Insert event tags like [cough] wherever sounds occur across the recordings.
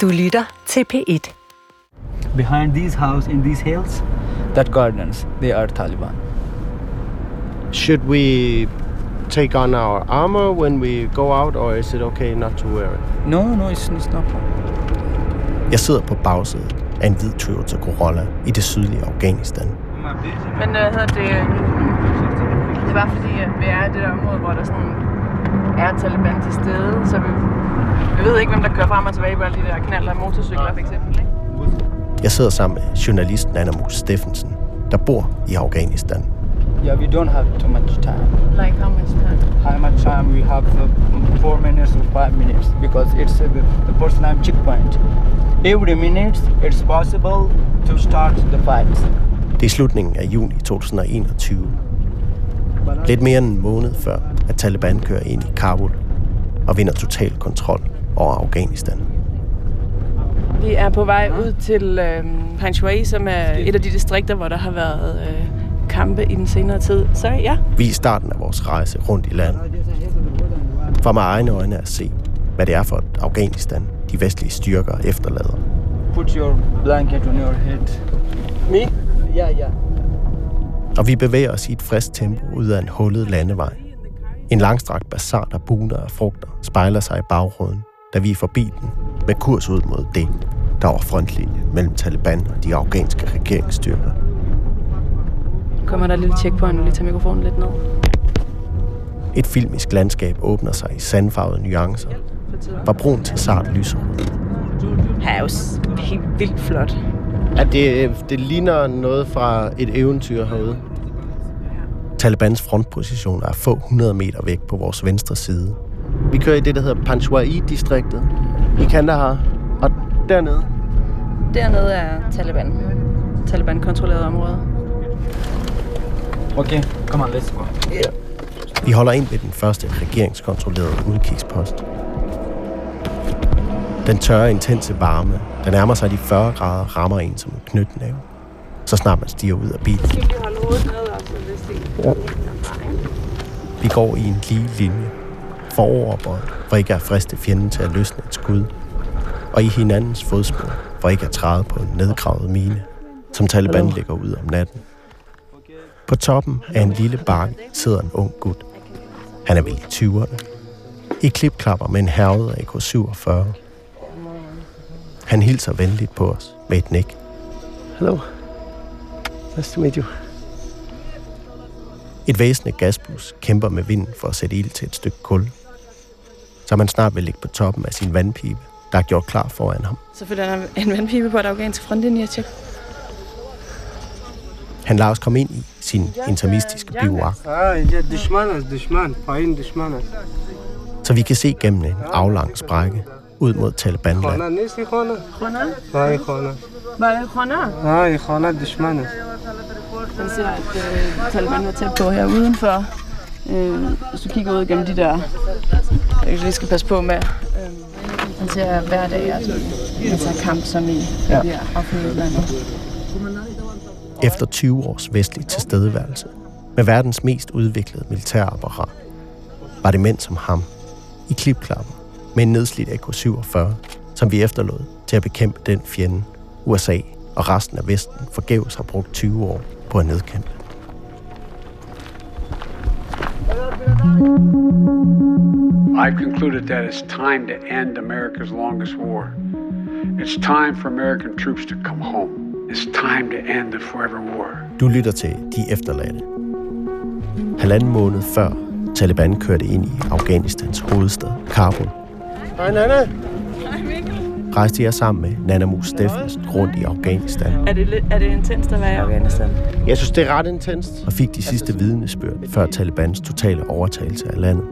Du lytter til P1. Behind these house in these hills, that gardens, they are Taliban. Should we take on our armor when we go out, or is it okay not to wear it? No, no, it's, it's not. Jeg sidder på bagsædet af en hvid Toyota Corolla i det sydlige Afghanistan. Men hvad hedder det? Det bare fordi, at vi er i det der område, hvor der sådan er Taliban til stede, så vi, vi ved ikke, hvem der kører frem og tilbage på alle de der knaller af motorcykler, for eksempel. Ikke? Jeg sidder sammen med journalist Nana Mus Steffensen, der bor i Afghanistan. Yeah, we don't have too much time. Like how much time? How much time we have? Uh, four minutes or five minutes because it's uh, the, the first time checkpoint. Every minute it's possible to start the fight. Det er slutningen af juni 2021. Lidt mere end en måned før, at Taliban kører ind i Kabul og vinder total kontrol over Afghanistan. Vi er på vej ud til øh, Panjshir, som er et af de distrikter, hvor der har været øh, kampe i den senere tid. Så ja. Vi er i starten af vores rejse rundt i landet. For med egne øjne at se, hvad det er for et Afghanistan, de vestlige styrker efterlader. Put your blanket on your head. Me? Yeah, yeah. Og vi bevæger os i et frisk tempo ud af en hullet landevej. En langstrakt bazar, der buner af frugter, spejler sig i bagruden, da vi er forbi den, med kurs ud mod det, der var frontlinje mellem Taliban og de afghanske regeringsstyrker. Kommer der et lille checkpoint, og lige tager mikrofonen lidt ned. Et filmisk landskab åbner sig i sandfarvede nuancer, fra brun til sart lyserød. Her er jo helt vildt flot. At det, det ligner noget fra et eventyr herude. Talibans frontpositioner er få hundrede meter væk på vores venstre side. Vi kører i det, der hedder Panjshir-distriktet i Kandahar. Og dernede, Dernede er Taliban. Taliban-kontrolleret område. Okay, come on, let's go. Vi holder ind ved den første regeringskontrollerede udkigspost. Den tørre, intense varme, der nærmer sig de 40 grader, rammer en som en knytnæve. Så snart man stiger ud af bilen. Skal vi holde hovedet ned, altså, hvis det ja. Vi går i en lige linje. Foroverbøjet, for ikke at friste fjenden til at løsne et skud. Og i hinandens fodspor, for ikke at træde på en nedgravet mine, som Taliban lægger ud om natten. På toppen af en lille bakke sidder en ung gut. Han er vel i 20'erne. I klipklapper med en hervet AK-47. Han hilser venligt på os med et nik. hello. Nice to meet you. Et væsende gasbus kæmper med vinden for at sætte ild til et stykke kul. Så man snart vil ligge på toppen af sin vandpibe, der er gjort klar foran ham. Selvfølgelig er der en vandpibe på et afghansk frontlinje tjek. Han lader os komme ind i sin intermistiske bivouac, så vi kan se gennem en aflang sprække ud mod Talibanland. Er? Han siger, at øh, Taliban var tæt på her udenfor. Øh, hvis du kigger ud gennem de der, jeg lige skal passe på med. Øh, han siger, at hver dag sådan, altså kamp som i ja. de. Efter 20 års vestlig tilstedeværelse, med verdens mest udviklede militærapparat, var det mænd som ham, i klipklapper, med en nedslidt AK-47, som vi efterlod til at bekæmpe den fjende, USA og resten af Vesten forgæves har brugt 20 år på at nedkæmpe. I've concluded that it's time to end America's longest war. It's time for American troops to come home. It's time to end the forever war. Du lytter til De Efterladte. Halvanden måned før Taliban kørte ind i Afghanistans hovedstad, Kabul, Hej, Nana. rejste jeg sammen med Nana Mus Steffensen rundt i Afghanistan Er det, er det intenst at være i Afghanistan? Jeg synes, det er ret intenst. og fik de sidste vidnesbyrd før Talibans totale overtagelse af landet.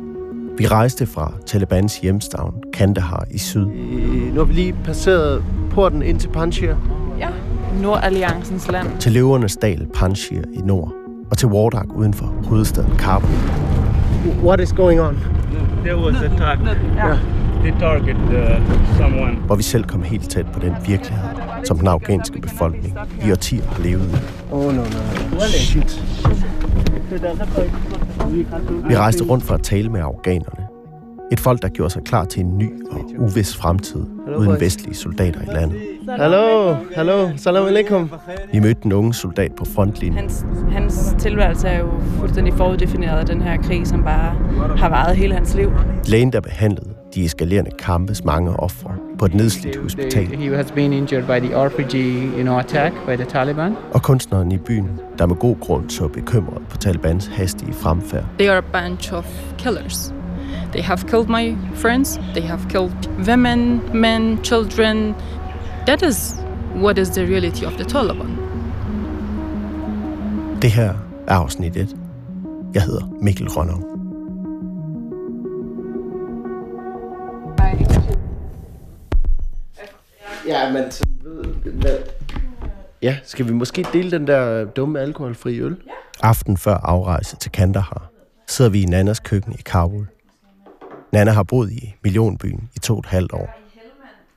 Vi rejste fra Talibans hjemstavn Kandahar i syd Øh, Nu har vi lige passeret porten ind til Panjshir. Ja. Nordalliancens land. til løvernes dal Panjshir i nord og til Wardak uden for hovedstaden Kabul. What is going on? There was a target. Ja. They target uh, someone. hvor vi selv kom helt tæt på den virkelighed, som den afghanske befolkning i årtier har levet i. Oh, no, no, no. Shit. Vi rejste rundt for at tale med afghanerne. Et folk, der gjorde sig klar til en ny og uvis fremtid uden vestlige soldater i landet. Hallo, hallo, salam alaikum. Vi mødte den unge soldat på frontlinjen. Hans, hans tilværelse er jo fuldstændig foruddefineret af den her krig, som bare har varet hele hans liv. Lægen, der behandlede de eskalerende kampes mange ofre på et nedslidt hospital. He has been injured by the RPG, you know, attack by the Taliban. Og kunstneren i byen, der med god grund så bekymret på Talibans hastige fremfærd. They are a bunch of killers. They have killed my friends. They have killed women, men, children. That is what is the reality of the Taliban. Det her er afsnit 1. Jeg hedder Mikkel Rønner. Ja, men så ved hvad? Ja, skal vi måske dele den der dumme alkoholfri øl? Aften før afrejse til Kandahar sidder vi i Nannas køkken i Kabul. Nana har boet i millionbyen i to og et halvt år,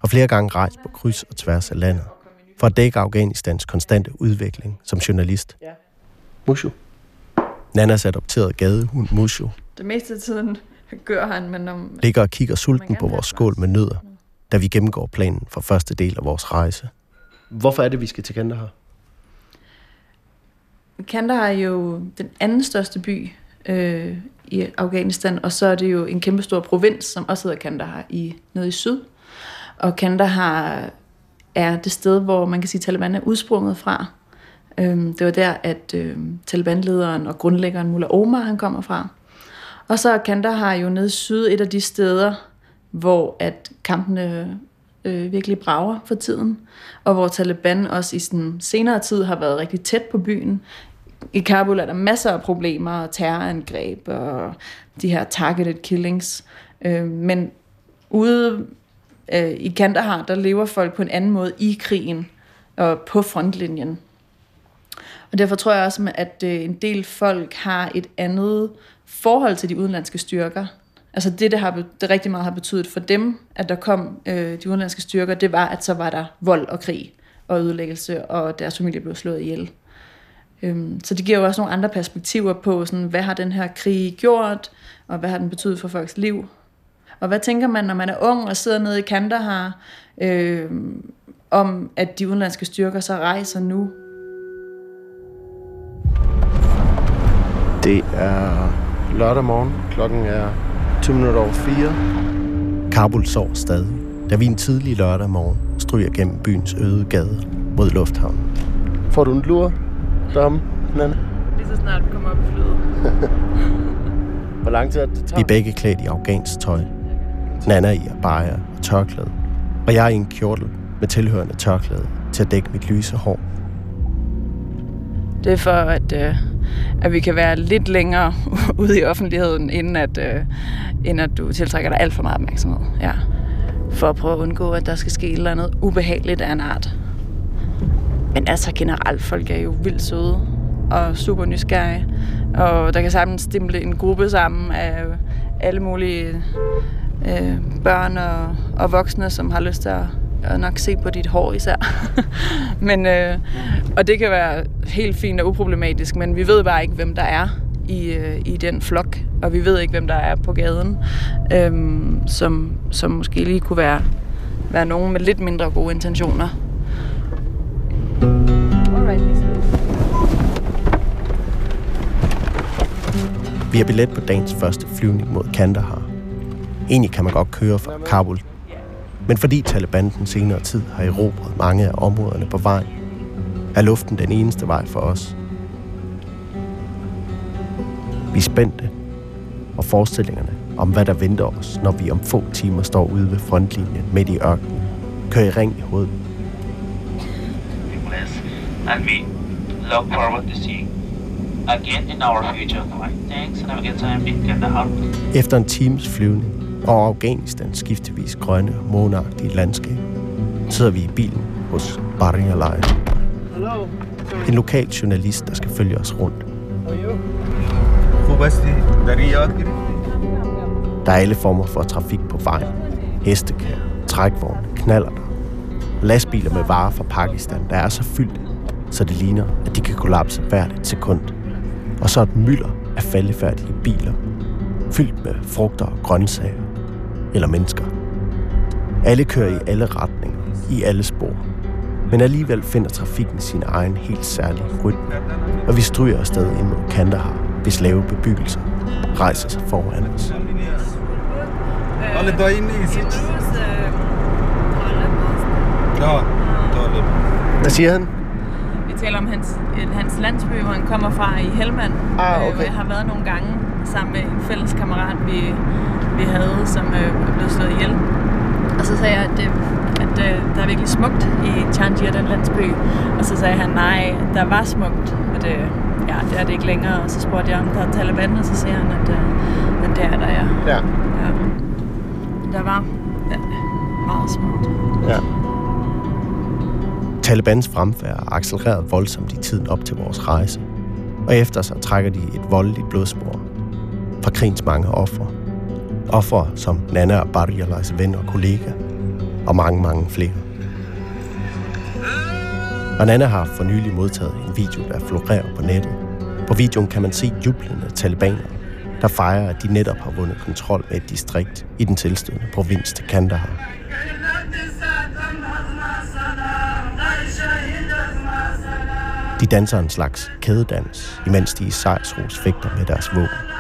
og flere gange rejst på kryds og tværs af landet, for at dække Afghanistans konstante udvikling som journalist. Mushu. Nannas adopterede gadehund Mushu Det meste af tiden gør han, men om... ligger og kigger sulten på vores skål med nødder, da vi gennemgår planen for første del af vores rejse. Hvorfor er det, vi skal til Kandahar? Kandahar er jo den anden største by øh, i Afghanistan, og så er det jo en kæmpe stor provins, som også hedder Kandahar i, nede i syd. Og Kandahar er det sted, hvor man kan sige, at Taliban er udsprunget fra. Øhm, det var der, at øh, Taliban-lederen og grundlæggeren Mullah Omar han kommer fra. Og så er Kandahar jo nede i syd et af de steder, hvor at kampene øh, virkelig brager for tiden, og hvor Taliban også i sådan senere tid har været rigtig tæt på byen. I Kabul er der masser af problemer, terrorangreb og de her targeted killings. Øh, men ude øh, i Kandahar, der lever folk på en anden måde i krigen og på frontlinjen. Og derfor tror jeg også, at øh, en del folk har et andet forhold til de udenlandske styrker. Altså det, det, har, det rigtig meget har betydet for dem, at der kom øh, de udenlandske styrker, det var, at så var der vold og krig og ødelæggelse, og deres familie blev slået ihjel. Øhm, så det giver jo også nogle andre perspektiver på, sådan, hvad har den her krig gjort, og hvad har den betydet for folks liv. Og hvad tænker man, når man er ung og sidder nede i Kandahar, øh, om at de udenlandske styrker så rejser nu? Det er lørdag morgen. Klokken er 20 minutter over 4. Kabul sover stadig, da vi en tidlig lørdag morgen stryger gennem byens øde gader mod lufthavnen. Får du en lur, dame, Nana? Lige så snart vi kommer op i flyet. [laughs] Hvor lang tid er det, det Vi tager? er begge klædt i afghansk tøj. Nana i abaya og tørklæde, og jeg i en kjortel med tilhørende tørklæde til at dække mit lyse hår. Det er for, at, øh, at vi kan være lidt længere [laughs] ude i offentligheden, inden at, øh, inden at du tiltrækker dig alt for meget opmærksomhed. Ja. For at prøve at undgå, at der skal ske et eller andet ubehageligt af en art. Men altså generelt, folk er jo vildt søde og super nysgerrige. Og der kan sammen stimle en gruppe sammen af alle mulige øh, børn og, og voksne, som har lyst til at, og nok se på dit hår især. [laughs] men, øh, og det kan være helt fint og uproblematisk, men vi ved bare ikke, hvem der er i, øh, i den flok, og vi ved ikke, hvem der er på gaden, øh, som, som måske lige kunne være, være nogen med lidt mindre gode intentioner. Vi har billet på dagens første flyvning mod Kandahar. Egentlig kan man godt køre fra Kabul, men fordi Taliban den senere tid har erobret mange af områderne på vejen, er luften den eneste vej for os. Vi er spændte, og forestillingerne om, hvad der venter os, når vi om få timer står ude ved frontlinjen midt i ørkenen, kører i ring i hovedet. and we look forward to seeing again in our future. Thanks and have a good time. Efter en times flyvning og Afghanistan skiftevis grønne, måneagtige landskab, sidder vi i bilen hos Baring Alai. En lokal journalist, der skal følge os rundt. Der er alle former for trafik på vejen. Hestekær, trækvogne, knallerter. Lastbiler med varer fra Pakistan, der er så fyldt, så det ligner, at de kan kollapse hvert et sekund. Og så et mylder af faldefærdige biler, fyldt med frugter og grøntsager, eller mennesker. Alle kører i alle retninger, i alle spor. Men alligevel finder trafikken sin egen helt særlige rytme, og vi stryger afsted ind mod Kandahar, hvis lave bebyggelser rejser sig foran os. Hvad siger han? Vi taler om hans, hans landsby, hvor han kommer fra i Helmand. Ah, øh, okay. Jeg har været nogle gange sammen med en fælles kammerat, vi, vi havde, som øh, er blevet slået ihjel. Og så sagde jeg, at, øh, at øh, der er virkelig smukt i Changia, den landsby. Og så sagde han, nej, der var smukt. Og det, ja, det er det ikke længere. Og så spurgte jeg, om der er Taliban, og så siger han, at, øh, at det er der, ja. Ja. ja. Der var ja, meget smukt. Ja. Talibans fremfærd er accelereret voldsomt i tiden op til vores rejse, og efter sig trækker de et voldeligt blodspor fra krigens mange ofre. Ofre som Nana og Barrialais ven og kollega, og mange, mange flere. Og Nana har for nylig modtaget en video, der florerer på nettet. På videoen kan man se jublende talibaner, der fejrer, at de netop har vundet kontrol med et distrikt i den tilstødende provins til Kandahar. De danser en slags kædedans, imens de i sejrsros fægter med deres våben.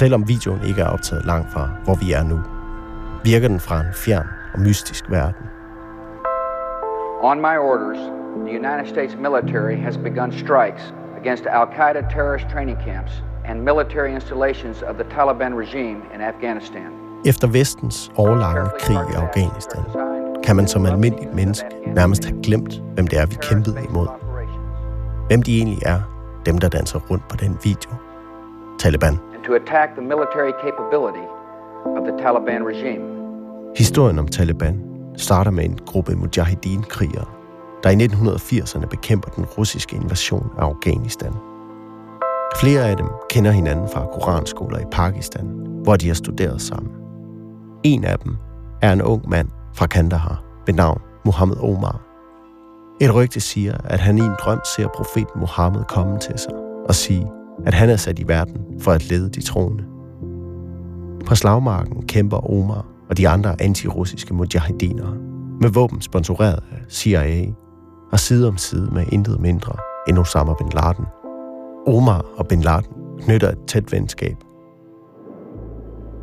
Selvom videoen ikke er optaget langt fra, hvor vi er nu, virker den fra en fjern og mystisk verden. On my orders, the United States military has begun strikes against Al Qaeda terrorist training camps and military installations of the Taliban regime in Afghanistan. Efter vestens årlange krig i Afghanistan, kan man som almindelig menneske nærmest have glemt, hvem det er, vi kæmpede imod. Hvem de egentlig er, dem der danser rundt på den video. Taliban to attack the military capability of the Taliban regime. Historien om Taliban starter med en gruppe mujahideen-krigere, der i 1980'erne bekæmper den russiske invasion af Afghanistan. Flere af dem kender hinanden fra koranskoler i Pakistan, hvor de har studeret sammen. En af dem er en ung mand fra Kandahar ved navn Muhammad Omar. Et rygte siger, at han i en drøm ser profeten Muhammed komme til sig og sige, at han er sat i verden for at lede de troende. På slagmarken kæmper Omar og de andre antirussiske mujahedinere med våben sponsoreret af CIA og side om side med intet mindre end Osama bin Laden. Omar og bin Laden knytter et tæt venskab.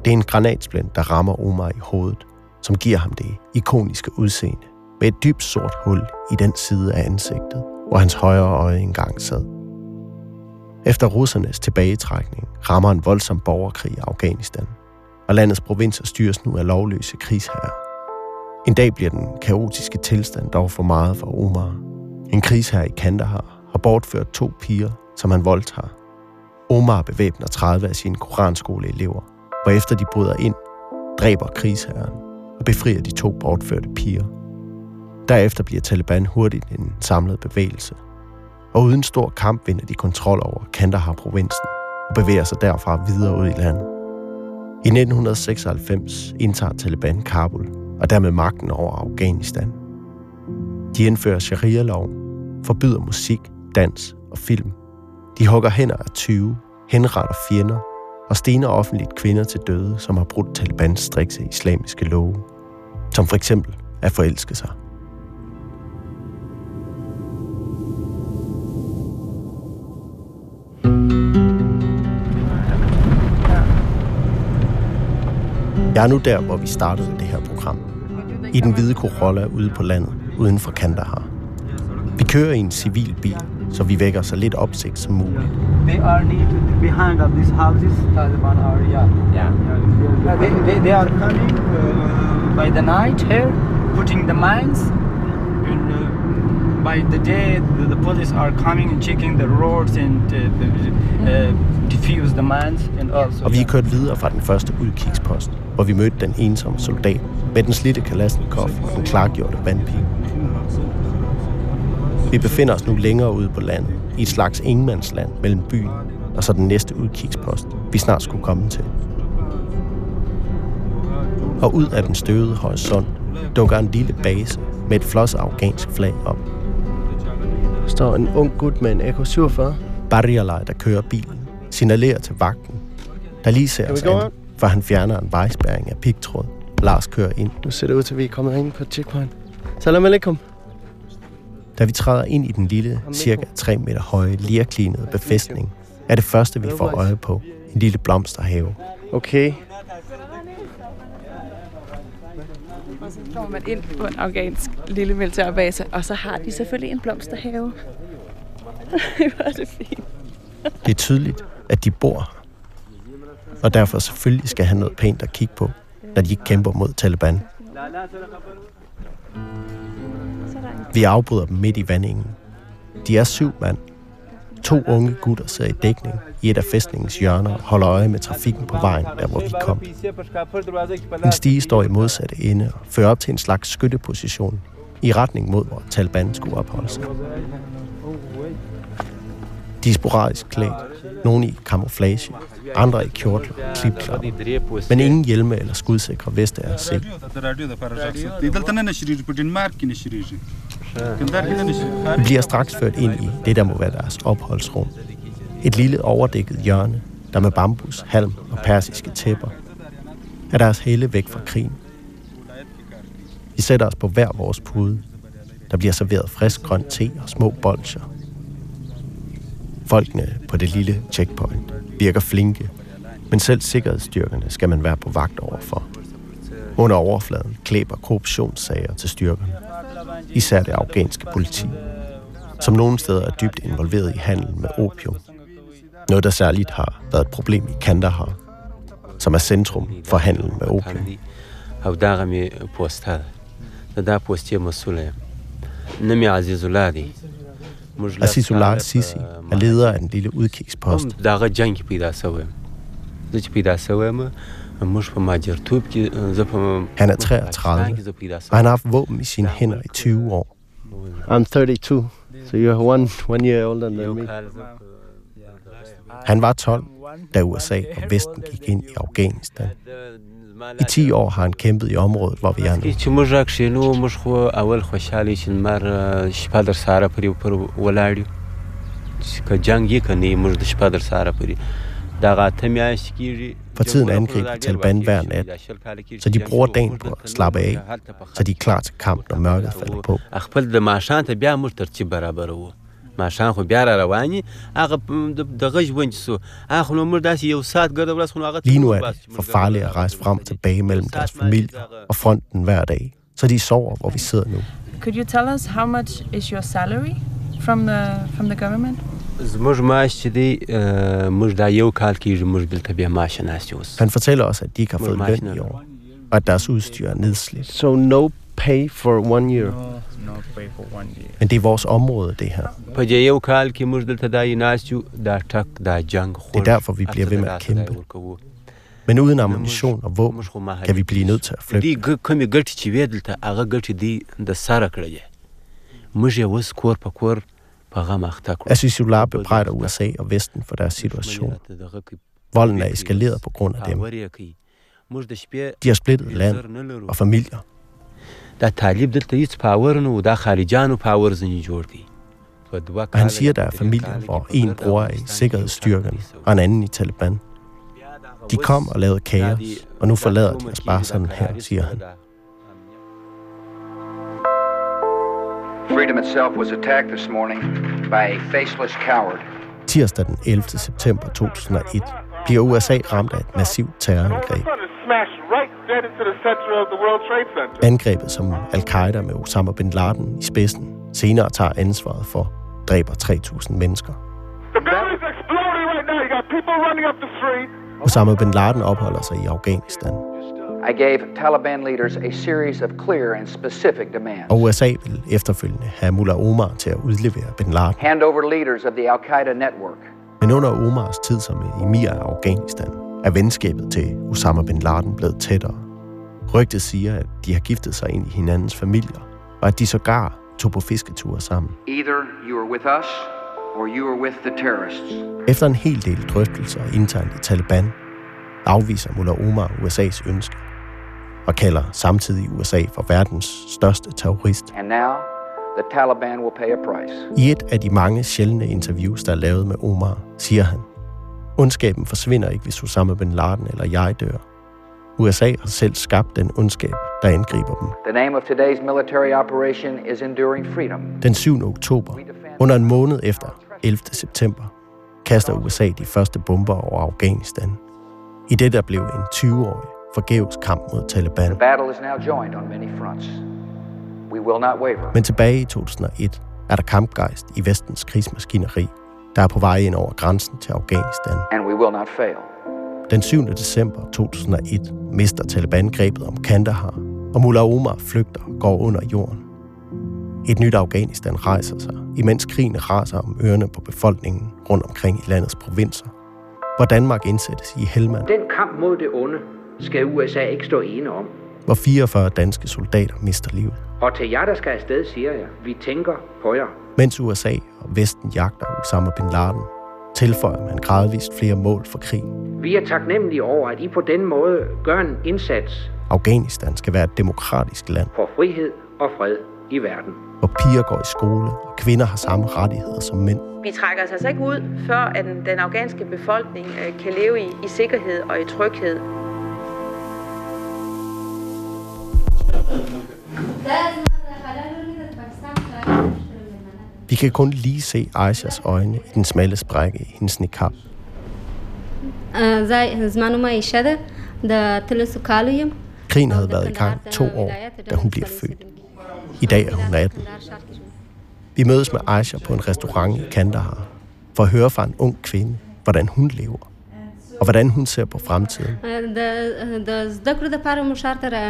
Det er en granatsplint, der rammer Omar i hovedet, som giver ham det ikoniske udseende med et dybt sort hul i den side af ansigtet, hvor hans højre øje engang sad. Efter russernes tilbagetrækning rammer en voldsom borgerkrig i Afghanistan, og landets provinser styres nu af lovløse krigsherrer. En dag bliver den kaotiske tilstand dog for meget for Omar. En krigsherre i Kandahar har bortført to piger, som han voldtager. Omar bevæbner 30 af sine koranskoleelever, og efter de bryder ind, dræber krigsherren og befrier de to bortførte piger. Derefter bliver Taliban hurtigt en samlet bevægelse, og uden stor kamp vinder de kontrol over Kandahar-provinsen og bevæger sig derfra videre ud i landet. I 1996 indtager Taliban Kabul og dermed magten over Afghanistan. De indfører sharia-lov, forbyder musik, dans og film. De hugger hænder af 20, henretter fjender og stener offentligt kvinder til døde, som har brudt Talibans strikse islamiske love. Som for eksempel at forelske sig. Jeg er nu der, hvor vi startede det her program. I den hvide Corolla ude på landet, uden for Kandahar. Vi kører i en civil bil, så vi vækker så lidt opsigt som muligt. They are need behind of these houses, Taliban are, yeah. Yeah. They, they, they are coming uh, by the night here, putting the mines. And uh, by the day, the, the police are coming and checking the roads and uh, uh, the also. Og vi er kørt videre fra den første udkigspost, hvor vi mødte den ensomme soldat med den slidte Kalashnikov og den klargjorte vandpil. Vi befinder os nu længere ude på landet, i et slags ingenmandsland mellem byen og så den næste udkigspost, vi snart skulle komme til. Og ud af den støvede horisont dukker en lille base med et flot afghansk flag op. Der står en ung gut med en AK-47. Barrialai, der kører bilen, signalerer til vagten, der lige ser os an, for han fjerner en vejspæring af pigtråd. Lars kører ind. Nu ser det ud til, at vi er kommet ind på checkpoint. Salam alaikum. Da vi træder ind i den lille, cirka 3 meter høje, lierklinede befæstning, er det første, vi får øje på en lille blomsterhave. Okay. Og så kommer man ind på en afghansk lille militærbase, og så har de selvfølgelig en blomsterhave. [laughs] Hvor er det fint. Det er tydeligt, at de bor her. Og derfor selvfølgelig skal have noget pænt at kigge på, når de ikke kæmper mod Taliban. Vi afbryder dem midt i vandingen. De er syv mand. To unge gutter sidder i dækning i et af fæstningens hjørner og holder øje med trafikken på vejen, der hvor vi kom. En stige står i modsatte ende og fører op til en slags skytteposition i retning mod, hvor Taliban skulle opholde sig. De er sporadisk klædt. Nogle i camouflage, andre i kjortler og klipklapper. Men ingen hjelme eller skudsikre veste er at se. Vi bliver straks ført ind i det, der må være deres opholdsrum. Et lille overdækket hjørne, der med bambus, halm og persiske tæpper er deres hele væk fra krigen. Vi sætter os på hver vores pude. Der bliver serveret frisk grønt te og små bolcher. Folkene på det lille checkpoint virker flinke, men selv sikkerhedsstyrkerne skal man være på vagt overfor. Under overfladen klæber korruptionssager til styrkerne. Især det afghanske politi, som nogle steder er dybt involveret i handel med opium. Noget, der særligt har været et problem i Kandahar, som er centrum for handel med opium. او Azizullah al-Sisi er leder af den lille udkigspost. Han er 33, og han har haft våben i sine hænder i 20 år. I'm 32, so you're one, one year older than me. Han var 12, da USA og Vesten gik ind i Afghanistan. I 10 år har han kæmpet i området, hvor vi er nu. For tiden angriber Taliban hver nat, så de bruger dagen på at slappe af, så de er klar til kamp, når mørket falder på. خپل د ماښام ته بیا موږ ترتیب برابر وو ماښام خو بیا را رواني هغه پ- د- دغه ژوند چې سو هغه خو نو موږ داسې یو ساعت ګرده ورځ خو نو هغه Lige nu er det for farligt at rejse frem og tilbage mellem deres familier og fronten hver dag, så de sover, hvor vi sidder nu. Could you tell us how much is your salary from the from the government? زموږ معاش چې دی اه، موږ دا یو کال کېږي موږ دلته بیا معاش ناست یو اوس Han fortæller os, at de ikke har fået Hvor løn meget i år, og at deres udstyr er nedslidt. So no pay for one year. No, no pay for one year. Men det er vores område, det her. Det er derfor, vi bliver ved med at kæmpe. Men uden ammunition og våben kan vi blive nødt til at flygte. Aziz bebrejder USA og Vesten for deres situation. Volden er eskaleret på grund af dem. De har splittet land og familier. Der talib delte hits power nu, der kharijanu power zini jordi. Og han siger, der er familier, hvor en bror er i sikkerhedsstyrken, og en anden i Taliban. De kom og lavede kaos, og nu forlader de os bare sådan her, siger han. Freedom itself was attacked this morning by a faceless coward. Tirsdag den 11. september 2001 bliver USA ramt af et massivt terrorangreb. Angrebet, som al-Qaida med Osama bin Laden i spidsen senere tager ansvaret for, dræber 3.000 mennesker. Osama bin Laden opholder sig i Afghanistan, I gave Taliban leaders a series of clear and specific demands. og USA vil efterfølgende have Mullah Omar til at udlevere bin Laden. Hand over leaders of the Al Qaeda network. Men under Omars tid som emir af Afghanistan, er venskabet til Osama bin Laden blevet tættere. Rygtet siger, at de har giftet sig ind i hinandens familier, og at de sågar tog på fisketure sammen. Either you are with us or you are with the terrorists. Efter en hel del drøftelser internt i Taliban, afviser Mullah Omar USA's ønske og kalder samtidig USA for verdens største terrorist. And now, the Taliban will pay a price. I et af de mange sjældne interviews, der er lavet med Omar, siger han, Ondskaben forsvinder ikke, hvis Osama bin Laden eller jeg dør. USA har selv skabt den ondskab, der angriber dem. The name of today's military operation is Enduring Freedom. Den 7. oktober, under en måned efter 11. september, kaster USA de første bomber over Afghanistan. I det, der blev en 20-årig forgæves kamp mod Taliban. The battle is now joined on many fronts. We will not waver. Men tilbage i 2001 er der kampgejst i vestens krigsmaskineri, der er på vej ind over grænsen til Afghanistan. And we will not fail. Den 7. december 2001 mister Taliban grebet om Kandahar, og Mullah Omar flygter og går under jorden. Et nyt Afghanistan rejser sig, imens krigen raser om ørerne på befolkningen rundt omkring i landets provinser, hvor Danmark indsættes i Helmand, Den kamp mod det onde skal USA ikke stå ene om. hvor 44 danske soldater mister livet, Og til jer, der skal afsted, siger jeg, vi tænker på jer. Mens USA og Vesten jagter Osama bin Laden, tilføjer man gradvist flere mål for krigen. Vi er taknemmelige over, at I på den måde gør en indsats Afghanistan skal være et demokratisk land, for frihed og fred i verden. hvor piger går i skole, og kvinder har samme rettigheder som mænd. Vi trækker os altså ikke ud, før at den, den afghanske befolkning øh, kan leve i, i sikkerhed og i tryghed. Vi kan kun lige se Aishas øjne i den smalle sprække i hendes niqab. Krigen havde været i gang to år, da hun bliver født. I dag er hun 18. Vi mødes med Aisha på en restaurant i Kandahar for at høre fra en ung kvinde, hvordan hun lever og hvordan hun ser på fremtiden, د د زده کړو لپاره مو ښار ته را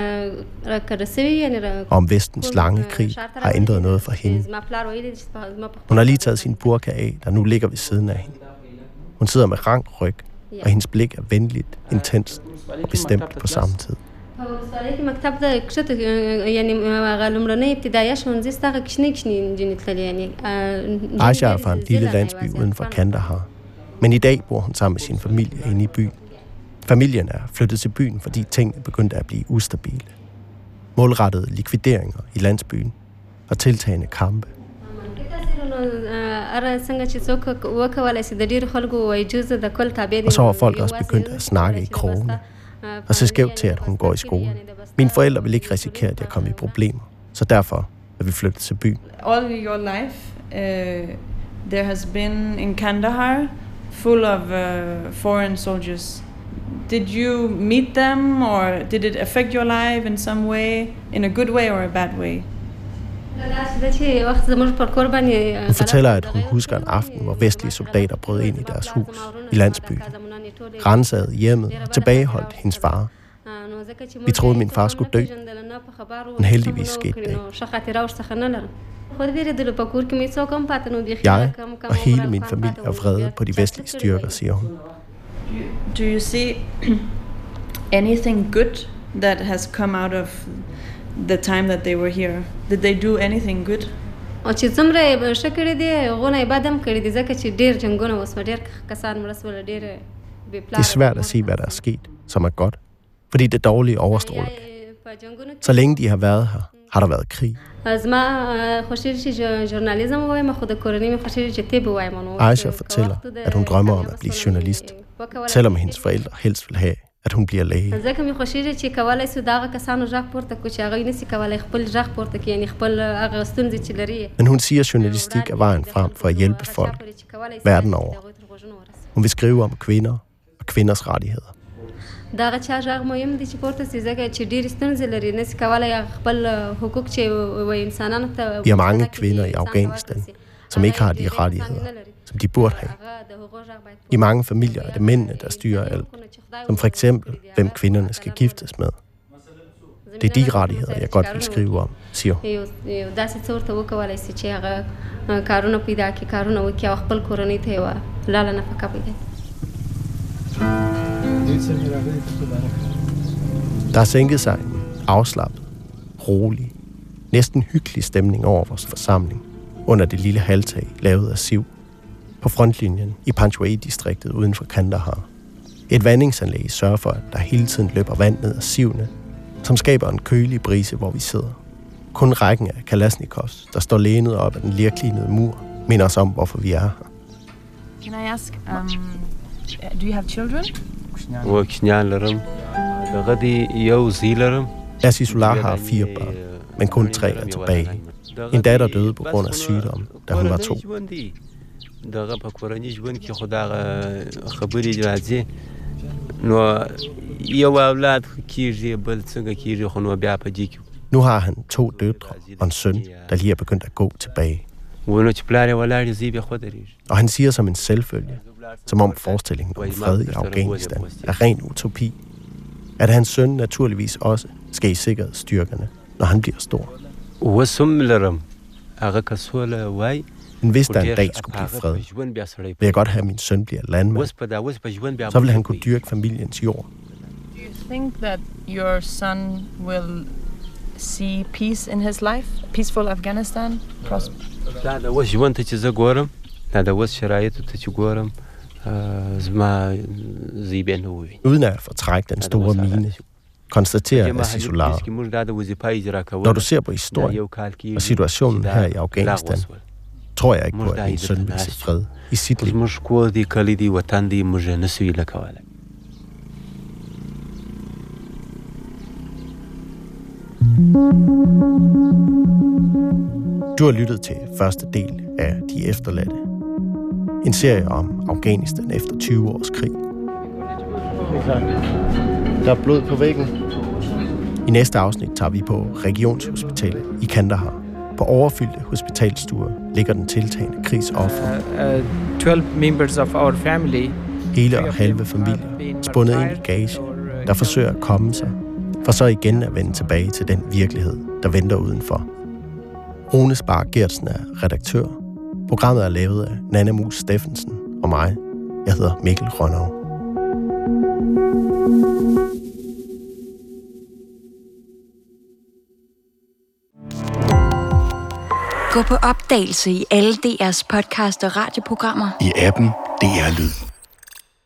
راکړه سوي یعنی را og om vestens lange krig har ændret noget for hende. زما پلار ویلي چې په- زما په Hun har lige taget sin burka af, der nu ligger ved siden af hende. Hun sidder med rank ryg, og hendes blik er venligt, intenst og bestemt på samme tid. په ولسوالۍ کې مکتب د کښته یعنی هغه لومړنۍ ابتدایه ښوونځي سته هغه کوچنۍ کوچنۍ نجونې تللې یعنی آه، Aisha er fra en lille landsby uden for Kandahar. Men i dag bor hun sammen med sin familie inde i byen. Familien er flyttet til byen, fordi tingene begyndte at blive ustabile. Målrettede likvideringer i landsbyen og tiltagende kampe. Og så var folk også begyndt at snakke i krogene og så skævt til, at hun går i skole. Mine forældre vil ikke risikere, at jeg kommer i problemer, så derfor er vi flyttet til byen. All your life, uh, there has been in Kandahar, full of uh, foreign soldiers. Did you meet them or did it affect your life in some way, in a good way or a bad way? Hun fortæller, at hun husker en aften, hvor vestlige soldater brød ind i deres hus i landsbyen, rensede hjemmet og tilbageholdt hendes far. Vi troede, min far skulle dø, men heldigvis skete det ikke. ښه خاطره ورڅخه نه لرم خو د ویرېدلو په کور کې مې څوک هم پاتې نو بیخي Jeg کم کم og hele min familie er vrede på de vestlige styrker, siger hun. Do you see [clears throat] anything good that has come out of the time that they were here? Did they do anything good? او چې څومره یې ښه کړي دي هغونه یې بد هم کړي دي ځکه چې ډېر جنګونه وسوه ډېر کسان مړه سول ډېر بې Det er svært at sige, hvad der er sket, som er godt, fordi det dårlige overstråler. Så længe de har været her, har der været krig. زما خوښېږي چې ژ- ژورنالیزم ووایم خو د کورنۍ مې خوښېږي چې طب ووایم نو Aisha fortæller, at hun drømmer om at blive journalist, selvom hendes forældre helst vil have, at hun bliver læge. ځکه مې خوښېږي چې کولی سو د هغه کسانو غږ پورته کړو چې هغوی نسي کولی خپل غږ پورته کړي یعنی خپل هغه ستونزې چې لري Men hun siger, at journalistik er vejen frem for at hjælpe folk verden over. Hun vil skrive om kvinder og kvinders rettigheder. د هغه چا غږ مهم دی چې پورته سي ځکه چې ډېرې ستونزې لري نسي کولی هغه خپل حقوق چې وایي انسانانو ته Vi har mange kvinder i Afghanistan, som ikke har de rettigheder, som de burde have. I mange familier er det mændene, der styrer alt, som for eksempel, hvem kvinderne skal giftes med. Det er de rettigheder, jeg godt vil skrive om, siger hun. یو یو داسې څه ورته وکولی سي چې هغه اه، کارونه پیدا کړي کارونه وکړي او خپل کورنۍ ته یوه لاله نفقه پیدا کړي Der er sænket sig en afslappet, rolig, næsten hyggelig stemning over vores forsamling under det lille halvtag lavet af siv på frontlinjen i Panjwai-distriktet uden for Kandahar. Et vandingsanlæg sørger for, at der hele tiden løber vand ned ad sivene, som skaber en kølig brise, hvor vi sidder. Kun rækken af Kalashnikovs, der står lænet op ad den lerklinede mur, minder os om, hvorfor vi er her. Can I ask, um, do you have children? وکشنیان لرم دغه دی یو زی لرم Asisullah har fire børn, men kun tre er tilbage. En datter døde på grund af sygdom, da hun var to. دغه په کورنۍ ژوند کې خو دغه خبرې راځي نو یو اولاد کیږي بل څنګه کیږي خو نو بیا په دې کې Nu har han to døtre og en søn, der lige er begyndt at gå tilbage. ونه چې پلار یې ولاړ زی بیا خو درېږي Og han siger som en selvfølge, som om forestillingen om fred i Afghanistan er ren utopi, at hans søn naturligvis også skal i sikkerhedsstyrkerne, når han bliver stor. Men hvis der en dag skulle blive fred, vil jeg godt have, at min søn bliver landmand. Så vil han kunne dyrke familiens jord. Do you think that your son will see peace in his life? Peaceful Afghanistan? Prosper? Uden at fortrække den store mine, konstaterer Asisolar, når du ser på historien og situationen her i Afghanistan, tror jeg ikke på, at min søn vil se fred i sit liv. Du har lyttet til første del af De Efterladte. En serie om Afghanistan efter 20 års krig. Der er blod på væggen. I næste afsnit tager vi på Regionshospitalet i Kandahar. På overfyldte hospitalstuer ligger den tiltagende krigsoffer. Uh, 12 members of our family Hele og halve familier spundet ind i gage, der forsøger at komme sig, for så igen at vende tilbage til den virkelighed, der venter udenfor. Rune Spar Gertsen er redaktør. Programmet er lavet af Nana Mus Steffensen og mig. Jeg hedder Mikkel Rønnow. Gå på opdagelse i alle DR's podcast og radioprogrammer. I appen DR Lyd.